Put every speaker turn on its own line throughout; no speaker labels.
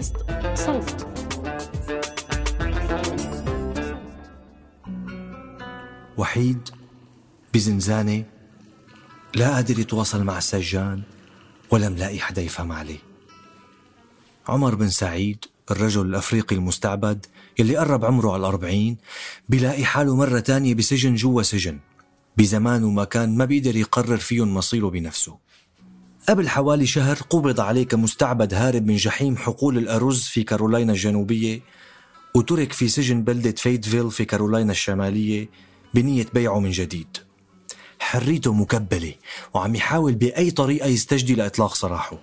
بودكاست صوت.
وحيد بزنزانة لا قادر يتواصل مع السجان ولا ملاقي حدا يفهم عليه. عمر بن سعيد الرجل الأفريقي المستعبد يلي قرب عمره على الأربعين بيلاقي حاله مرة تانية بسجن جوا سجن بزمان ومكان ما بيقدر يقرر فيهم مصيره بنفسه. قبل حوالي شهر قبض عليه كمستعبد هارب من جحيم حقول الأرز في كارولاينا الجنوبية وترك في سجن بلدة فيتفيل في كارولاينا الشمالية بنية بيعه من جديد. حريته مكبلة وعم يحاول بأي طريقة يستجدي لإطلاق سراحه.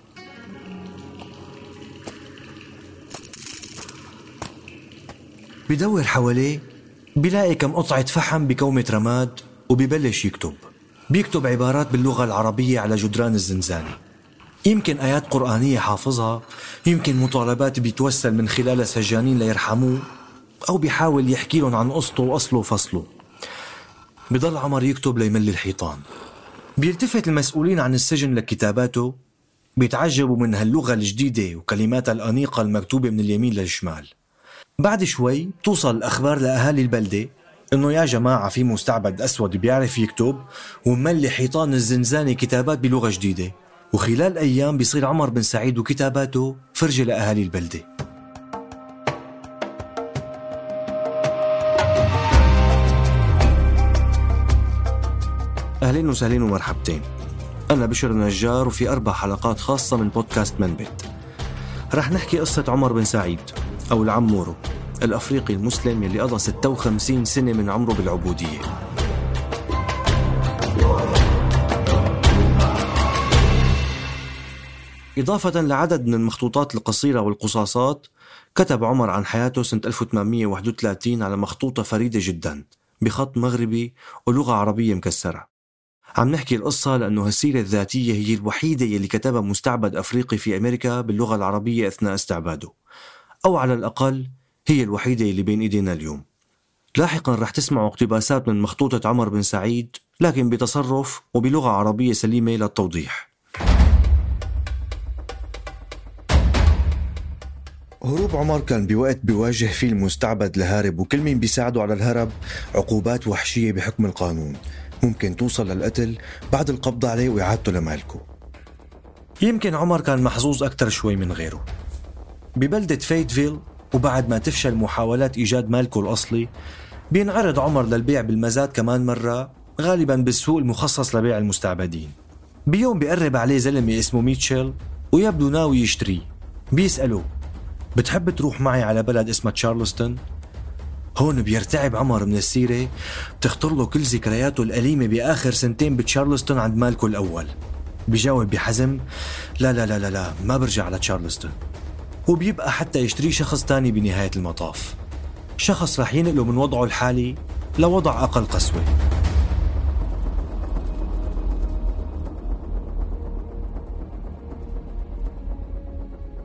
بدور حواليه بلاقي كم قطعة فحم بكومة رماد وببلش يكتب. بيكتب عبارات باللغة العربية على جدران الزنزانة يمكن آيات قرآنية حافظها يمكن مطالبات بيتوسل من خلالها سجانين ليرحموه أو بيحاول يحكي لهم عن قصته وأصله وفصله. بضل عمر يكتب ليمل الحيطان. بيلتفت المسؤولين عن السجن لكتاباته بيتعجبوا من هاللغة الجديدة وكلماتها الأنيقة المكتوبة من اليمين للشمال. بعد شوي توصل الأخبار لأهالي البلدة إنه يا جماعة في مستعبد أسود بيعرف يكتب وملي حيطان الزنزانة كتابات بلغة جديدة. وخلال أيام بيصير عمر بن سعيد وكتاباته فرجة لأهالي البلدة. أهلين وسهلين ومرحبتين. أنا بشر النجار وفي أربع حلقات خاصة من بودكاست منبت. رح نحكي قصة عمر بن سعيد أو العمورو الأفريقي المسلم يلي قضى 56 سنة من عمره بالعبودية. إضافة لعدد من المخطوطات القصيرة والقصاصات كتب عمر عن حياته سنة 1831 على مخطوطة فريدة جدا بخط مغربي ولغة عربية مكسرة. عم نحكي القصة لأنه هالسيرة الذاتية هي الوحيدة يلي كتبها مستعبد أفريقي في أمريكا باللغة العربية أثناء استعباده أو على الأقل هي الوحيدة اللي بين إيدينا اليوم. لاحقا رح تسمعوا اقتباسات من مخطوطة عمر بن سعيد لكن بتصرف وبلغة عربية سليمة للتوضيح هروب عمر كان بوقت بيواجه فيه المستعبد الهارب وكل مين بيساعده على الهرب عقوبات وحشية بحكم القانون. ممكن توصل للقتل بعد القبض عليه وإعادته لمالكه. يمكن عمر كان محظوظ أكثر شوي من غيره. ببلدة فيتفيل وبعد ما تفشل محاولات إيجاد مالكه الأصلي بينعرض عمر للبيع بالمزاد كمان مرة غالبا بالسوق المخصص لبيع المستعبدين. بيوم بيقرب عليه زلمة اسمه ميتشل ويبدو ناوي يشتريه بيسأله بتحب تروح معي على بلد اسمها تشارلستون؟ هون بيرتعب عمر من السيرة بتخطر له كل ذكرياته الأليمة بآخر سنتين بتشارلستون عند مالكه الأول. بيجاوب بحزم لا لا لا لا لا ما برجع على تشارلستون وبيبقى حتى يشتري شخص تاني بنهاية المطاف. شخص رح ينقله من وضعه الحالي لوضع أقل قسوة.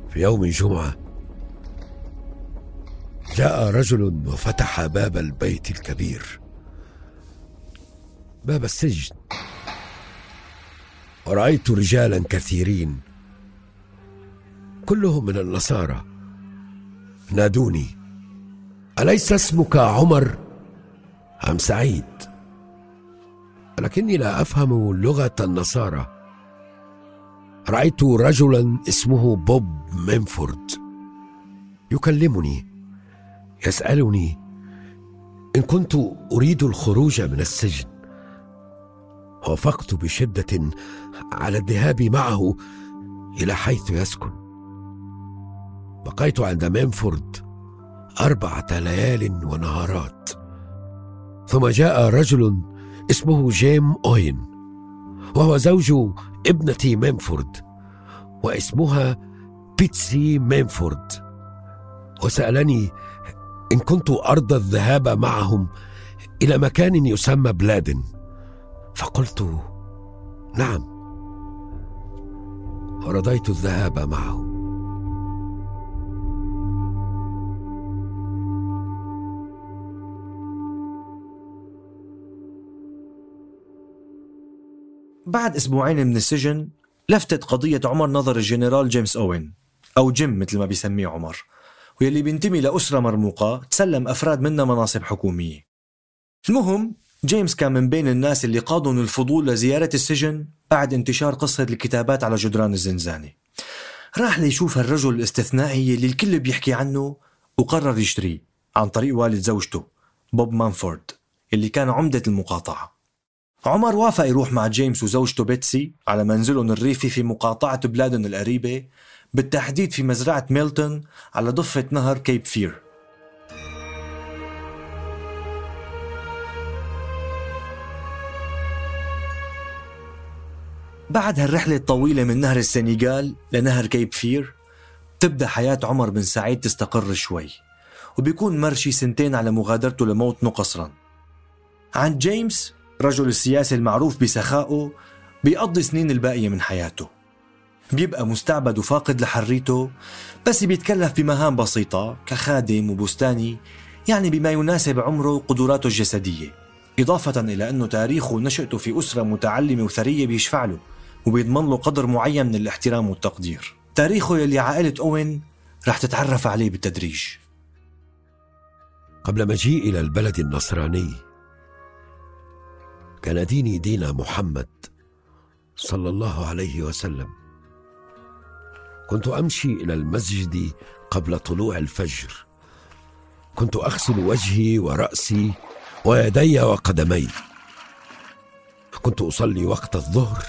في يوم جمعة جاء رجل وفتح باب البيت الكبير. باب السجن. ورأيت رجالا كثيرين. كلهم من النصارى. نادوني أليس اسمك عمر أم سعيد؟ لكني لا أفهم لغة النصارى. رأيت رجلا اسمه بوب مينفورد يكلمني يسألني إن كنت أريد الخروج من السجن. وافقت بشدة على الذهاب معه إلى حيث يسكن. بقيت عند مينفورد أربعة ليال ونهارات. ثم جاء رجل اسمه جيم أوين وهو زوج ابنة مينفورد واسمها بيتسي مينفورد. وسألني إن كنت أرضى الذهاب معهم إلى مكان يسمى بلادن. فقلت نعم. ورضيت الذهاب معهم.
بعد أسبوعين من السجن لفتت قضية عمر نظر الجنرال جيمس أوين أو جيم مثل ما بيسميه عمر واللي بينتمي لأسرة مرموقة تسلم أفراد منها مناصب حكومية. المهم جيمس كان من بين الناس اللي قادهم الفضول لزيارة السجن بعد انتشار قصة الكتابات على جدران الزنزانة راح ليشوف هالرجل الاستثنائي اللي الكل بيحكي عنه وقرر يشتريه عن طريق والد زوجته بوب مامفورد اللي كان عمدة المقاطعة. عمر وافق يروح مع جيمس وزوجته بيتسي على منزلهم الريفي في مقاطعة بلادن القريبة بالتحديد في مزرعة ميلتون على ضفة نهر كيب فير. بعد هالرحلة الطويلة من نهر السنغال لنهر كيب فير تبدأ حياة عمر بن سعيد تستقر شوي وبيكون مرشي سنتين على مغادرته لموطنه قصرا عند جيمس رجل السياسي المعروف بسخائه بيقضي سنين الباقية من حياته. بيبقى مستعبد وفاقد لحريته بس بيتكلف بمهام بسيطة كخادم وبستاني يعني بما يناسب عمره وقدراته الجسدية إضافة إلى أنه تاريخه ونشأته في أسرة متعلمة وثرية بيشفع له وبيضمن له قدر معين من الاحترام والتقدير. تاريخه يلي عائلة أوين رح تتعرف عليه بالتدريج.
قبل مجيء إلى البلد النصراني كان ديني دين محمد صلى الله عليه وسلم. كنت أمشي إلى المسجد قبل طلوع الفجر. كنت أغسل وجهي ورأسي ويدي وقدمي. كنت أصلي وقت الظهر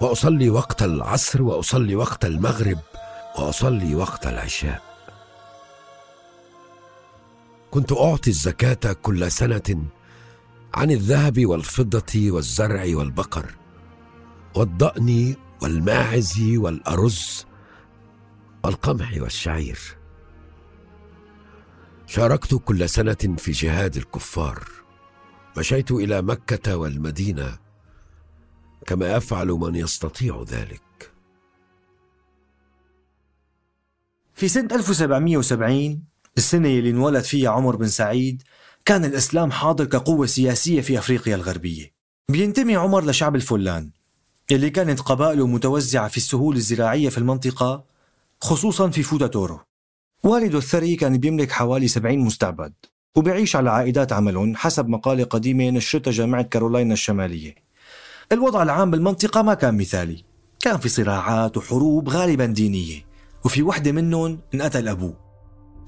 وأصلي وقت العصر وأصلي وقت المغرب وأصلي وقت العشاء. كنت أعطي الزكاة كل سنة عن الذهب والفضة والزرع والبقر والضأن والماعز والأرز والقمح والشعير. شاركت كل سنة في جهاد الكفار مشيت إلى مكة والمدينة كما يفعل من يستطيع ذلك.
في سنة 1770 السنة اللي انولد فيها عمر بن سعيد كان الإسلام حاضر كقوة سياسية في أفريقيا الغربية. بينتمي عمر لشعب الفلان اللي كانت قبائله متوزعة في السهول الزراعية في المنطقة خصوصا في فوتا تورو. والده الثري كان بيملك حوالي 70 مستعبد وبيعيش على عائدات عملهم حسب مقالة قديمة نشرتها جامعة كارولاينا الشمالية. الوضع العام بالمنطقة ما كان مثالي كان في صراعات وحروب غالبا دينية وفي وحدة منهم انقتل أبوه.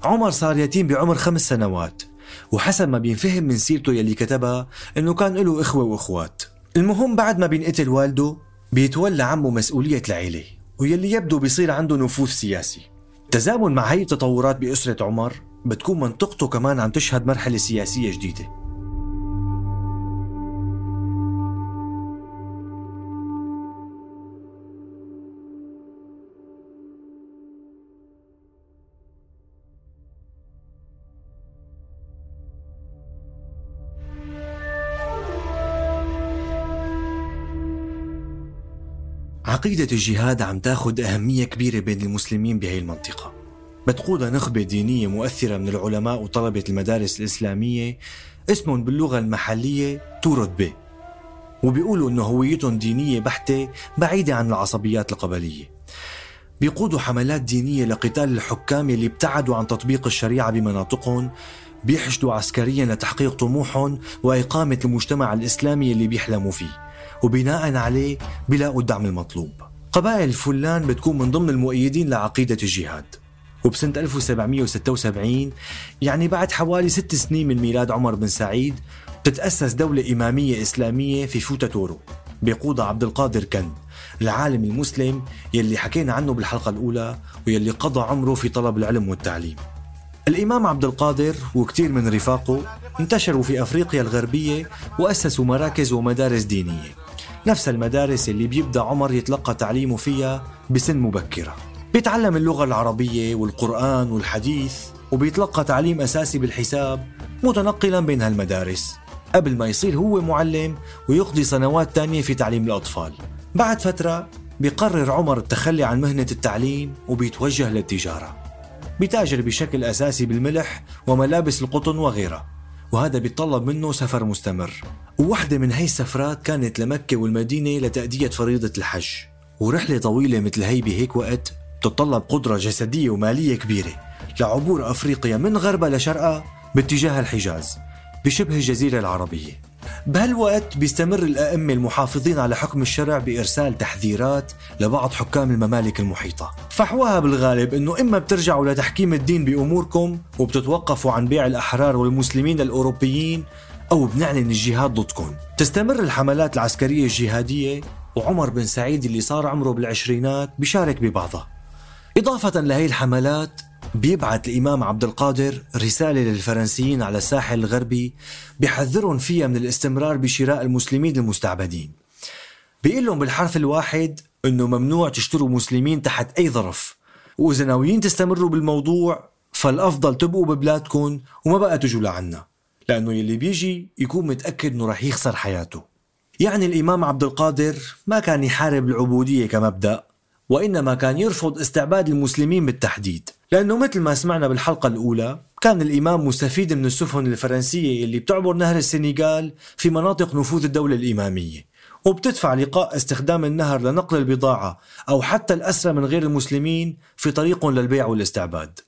عمر صار يتيم بعمر خمس سنوات. وحسب ما بينفهم من سيرته يلي كتبها إنه كان له إخوة وأخوات. المهم بعد ما بينقتل والده بيتولى عمه مسؤولية العيلة ويلي يبدو بيصير عنده نفوذ سياسي. تزامن مع هي التطورات بأسرة عمر بتكون منطقته كمان عم تشهد مرحلة سياسية جديدة. عقيدة الجهاد عم تاخد أهمية كبيرة بين المسلمين بهي المنطقة. بتقودها نخبة دينية مؤثرة من العلماء وطلبة المدارس الإسلامية اسمهم باللغة المحلية تورتبي وبيقولوا إنه هويتهم دينية بحتة بعيدة عن العصبيات القبلية. بيقودوا حملات دينية لقتال الحكام اللي ابتعدوا عن تطبيق الشريعة بمناطقهم بيحشدوا عسكريا لتحقيق طموحهم وإقامة المجتمع الإسلامي اللي بيحلموا فيه. وبناء عليه بيلاقوا الدعم المطلوب. قبائل الفلان بتكون من ضمن المؤيدين لعقيدة الجهاد. وبسنة 1776 يعني بعد حوالي ست سنين من ميلاد عمر بن سعيد تتأسس دولة إمامية إسلامية في فوتا تورو بيقودها عبد القادر كن العالم المسلم يلي حكينا عنه بالحلقة الأولى ويلي قضى عمره في طلب العلم والتعليم. الإمام عبد القادر وكثير من رفاقه انتشروا في أفريقيا الغربية وأسسوا مراكز ومدارس دينية. نفس المدارس اللي بيبدأ عمر يتلقى تعليمه فيها بسن مبكرة. بيتعلم اللغة العربية والقرآن والحديث وبيتلقى تعليم أساسي بالحساب متنقلا بين هالمدارس. قبل ما يصير هو معلم ويقضي سنوات تانية في تعليم الأطفال. بعد فترة بيقرر عمر التخلي عن مهنة التعليم وبيتوجه للتجارة. بيتاجر بشكل أساسي بالملح وملابس القطن وغيرها. وهذا بيتطلب منه سفر مستمر. وواحدة من هي السفرات كانت لمكة والمدينة لتأدية فريضة الحج. ورحلة طويلة مثل هي بهيك وقت تتطلب قدرة جسدية ومالية كبيرة لعبور أفريقيا من غربها لشرقها باتجاه الحجاز بشبه الجزيرة العربية. بهالوقت بيستمر الأئمة المحافظين على حكم الشرع بإرسال تحذيرات لبعض حكام الممالك المحيطة. فحواها بالغالب أنه إما بترجعوا لتحكيم الدين بأموركم وبتتوقفوا عن بيع الأحرار والمسلمين الأوروبيين أو بنعلن الجهاد ضدكم. تستمر الحملات العسكرية الجهادية وعمر بن سعيد اللي صار عمره بالعشرينات بيشارك ببعضها. إضافة لهي الحملات بيبعث الإمام عبد القادر رسالة للفرنسيين على الساحل الغربي بيحذرهم فيها من الاستمرار بشراء المسلمين المستعبدين. بيقول لهم بالحرف الواحد إنه ممنوع تشتروا مسلمين تحت أي ظرف. وإذا ناويين تستمروا بالموضوع فالأفضل تبقوا ببلادكم وما بقى تجوا لعنا. لأنه يلي بيجي يكون متأكد إنه رح يخسر حياته. يعني الإمام عبد القادر ما كان يحارب العبودية كمبدأ وإنما كان يرفض استعباد المسلمين بالتحديد. لأنه مثل ما سمعنا بالحلقة الأولى كان الإمام مستفيد من السفن الفرنسية اللي بتعبر نهر السنغال في مناطق نفوذ الدولة الإمامية وبتدفع لقاء استخدام النهر لنقل البضاعة أو حتى الأسرى من غير المسلمين في طريقهم للبيع والاستعباد.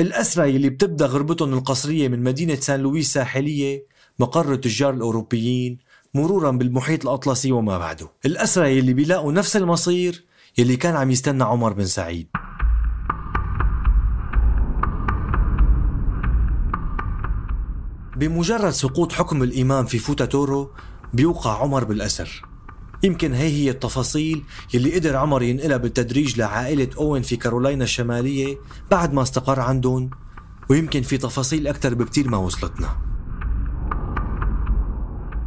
الأسرى اللي بتبدأ غربتهم القصرية من مدينة سان لويس الساحلية مقر التجار الأوروبيين مرورا بالمحيط الأطلسي وما بعده. الأسرى اللي بيلاقوا نفس المصير يلي كان عم يستنى عمر بن سعيد. بمجرد سقوط حكم الإمام في فوتا تورو بيوقع عمر بالأسر. يمكن هي هي التفاصيل يلي قدر عمر ينقلها بالتدريج لعائلة أوين في كارولاينا الشمالية بعد ما استقر عندهم ويمكن في تفاصيل أكثر بكتير ما وصلتنا.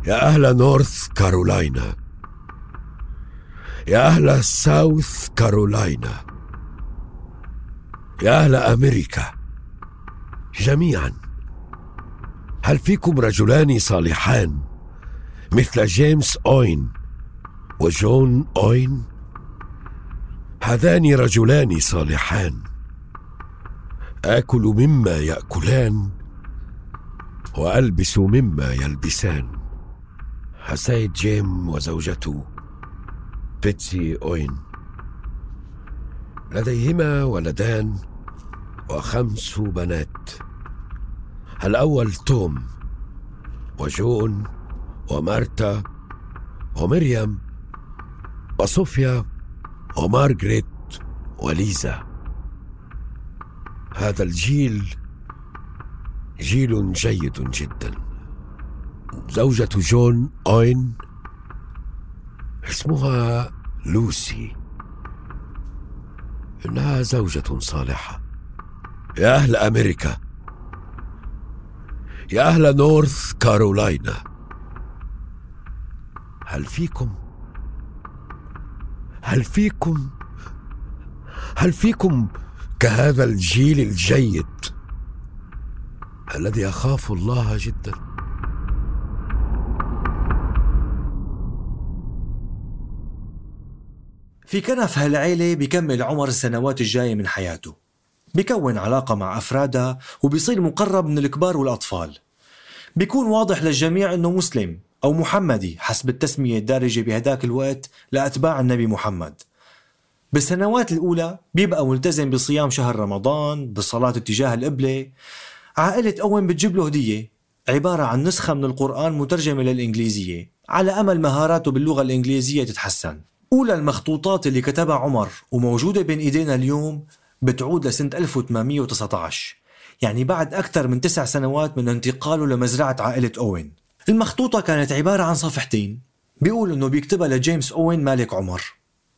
يا أهل نورث كارولاينا. يا أهل ساوث كارولاينا. يا أهل أمريكا. جميعا. هل فيكم رجلان صالحان مثل جيمس أوين وجون أوين؟ هذان رجلان صالحان. آكل مما يأكلان وألبس مما يلبسان. السيد جيم وزوجته بيتسي أوين. لديهما ولدان وخمس بنات. الأول توم وجون ومارتا ومريم وصوفيا ومارغريت وليزا. هذا الجيل جيل جيد جدا. زوجة جون أوين اسمها لوسي. إنها زوجة صالحة. يا أهل أمريكا يا أهل نورث كارولاينا. هل فيكم؟ هل فيكم؟ هل فيكم كهذا الجيل الجيد الذي يخاف الله جدا؟
في كنف هالعيلة بيكمل عمر السنوات الجاية من حياته. بيكون علاقة مع أفرادها وبيصير مقرب من الكبار والأطفال. بيكون واضح للجميع أنه مسلم أو محمدي حسب التسمية الدارجة بهداك الوقت لأتباع النبي محمد. بالسنوات الأولى بيبقى ملتزم بصيام شهر رمضان بالصلاة اتجاه القبلة. عائلة أوين بتجيب له هدية عبارة عن نسخة من القرآن مترجمة للإنجليزية. على أمل مهاراته باللغة الإنجليزية تتحسن. أولى المخطوطات اللي كتبها عمر وموجودة بين إيدينا اليوم بتعود لسنة 1819 يعني بعد أكثر من تسع سنوات من انتقاله لمزرعة عائلة أوين. المخطوطة كانت عبارة عن صفحتين. بيقول إنه بيكتبها لجيمس أوين مالك عمر.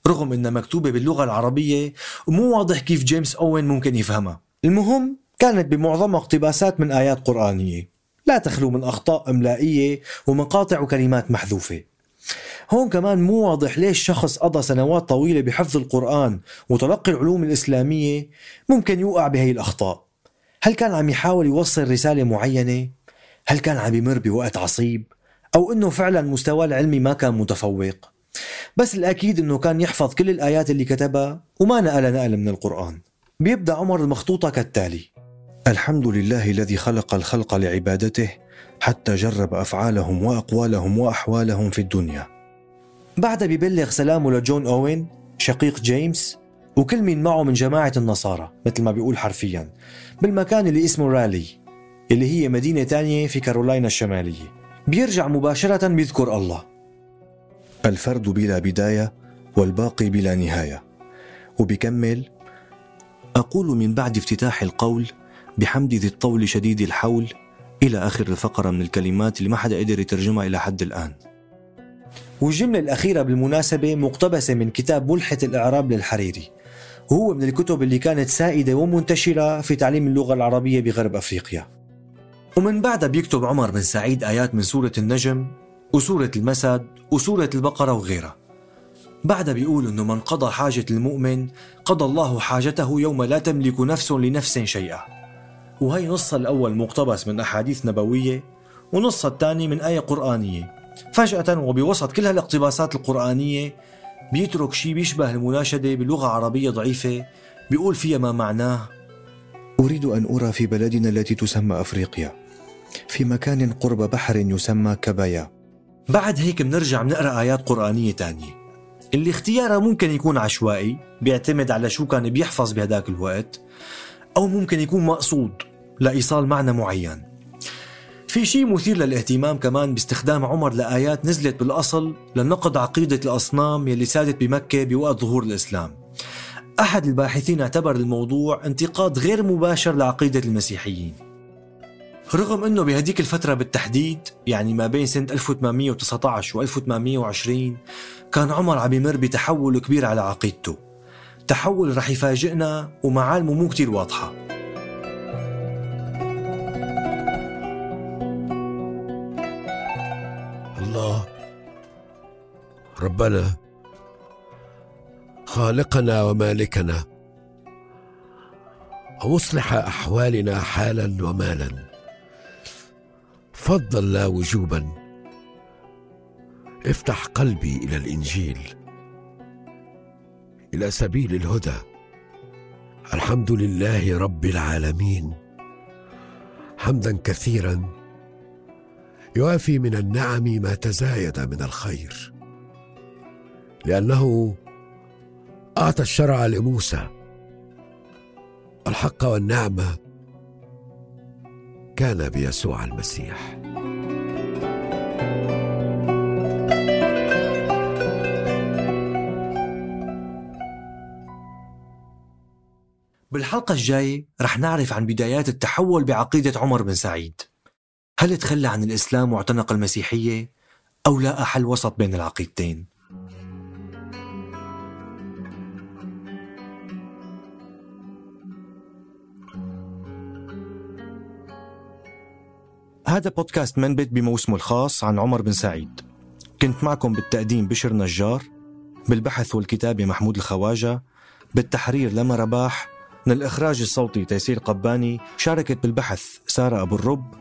رغم إنها مكتوبة باللغة العربية ومو واضح كيف جيمس أوين ممكن يفهمها. المهم كانت بمعظمها اقتباسات من آيات قرآنية. لا تخلو من أخطاء إملائية ومقاطع وكلمات محذوفة. هون كمان مو واضح ليش شخص قضى سنوات طويلة بحفظ القرآن وتلقي العلوم الإسلامية ممكن يوقع بهي الأخطاء هل كان عم يحاول يوصل رسالة معينة؟ هل كان عم يمر بوقت عصيب؟ أو أنه فعلا مستواه العلمي ما كان متفوق؟ بس الأكيد أنه كان يحفظ كل الآيات اللي كتبها وما نقل نقل من القرآن بيبدأ عمر المخطوطة كالتالي الحمد لله الذي خلق الخلق لعبادته حتى جرب أفعالهم وأقوالهم وأحوالهم في الدنيا. بعدها ببلغ سلامه لجون أوين شقيق جيمس وكل مين معه من جماعة النصارى مثل ما بيقول حرفيا بالمكان اللي اسمه رالي اللي هي مدينة تانية في كارولاينا الشمالية. بيرجع مباشرة بيذكر الله. الفرد بلا بداية والباقي بلا نهاية. وبكمل أقول من بعد افتتاح القول بحمد ذي الطول شديد الحول إلى آخر الفقرة من الكلمات اللي ما حدا قدر يترجمها إلى حد الآن. والجملة الأخيرة بالمناسبة مقتبسة من كتاب ملحة الإعراب للحريري. وهو من الكتب اللي كانت سائدة ومنتشرة في تعليم اللغة العربية بغرب أفريقيا. ومن بعدها بيكتب عمر بن سعيد آيات من سورة النجم وسورة المسد وسورة البقرة وغيرها. بعدها بيقول إنه من قضى حاجة المؤمن قضى الله حاجته يوم لا تملك نفس لنفس شيئا. وهي نصها الأول مقتبس من أحاديث نبوية ونصها الثاني من آية قرآنية. فجأة وبوسط كل هالاقتباسات القرآنية بيترك شيء بيشبه المناشدة بلغة عربية ضعيفة بيقول فيها ما معناه. أريد أن أرى في بلدنا التي تسمى أفريقيا في مكان قرب بحر يسمى كبايا بعد هيك بنرجع بنقرأ آيات قرآنية تانية. اللي اختيارها ممكن يكون عشوائي بيعتمد على شو كان بيحفظ بهداك الوقت. أو ممكن يكون مقصود لإيصال معنى معين. في شيء مثير للاهتمام كمان باستخدام عمر لآيات نزلت بالأصل لنقد عقيدة الأصنام يلي سادت بمكة بوقت ظهور الإسلام. أحد الباحثين اعتبر الموضوع انتقاد غير مباشر لعقيدة المسيحيين. رغم أنه بهديك الفترة بالتحديد يعني ما بين سنة 1819 و 1820 كان عمر عم يمر بتحول كبير على عقيدته. تحول رح يفاجئنا ومعالمه مو كتير واضحة.
الله ربنا خالقنا ومالكنا ومصلح أحوالنا حالا ومالا. فضل لا وجوبا. افتح قلبي إلى الإنجيل. إلى سبيل الهدى. الحمد لله رب العالمين. حمدا كثيرا يوافي من النعم ما تزايد من الخير. لأنه أعطى الشرع لموسى. الحق والنعمة كان بيسوع المسيح.
بالحلقة الجاية رح نعرف عن بدايات التحول بعقيدة عمر بن سعيد. هل تخلى عن الإسلام واعتنق المسيحية أو لاقى حل وسط بين العقيدتين؟ هذا بودكاست منبت بموسمه الخاص عن عمر بن سعيد. كنت معكم بالتقديم بشر نجار بالبحث والكتابة محمود الخواجة بالتحرير لما رباح من الإخراج الصوتي تيسير قباني شاركت بالبحث سارة أبو الرب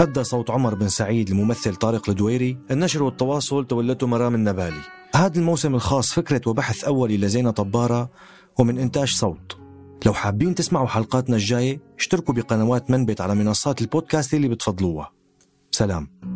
أدى صوت عمر بن سعيد الممثل طارق الدويري النشر والتواصل تولته مرام النبالي. هذا الموسم الخاص فكرة وبحث أولي لزينة طبارة ومن إنتاج صوت. لو حابين تسمعوا حلقاتنا الجاية اشتركوا بقنوات منبت على منصات البودكاست اللي بتفضلوها. سلام.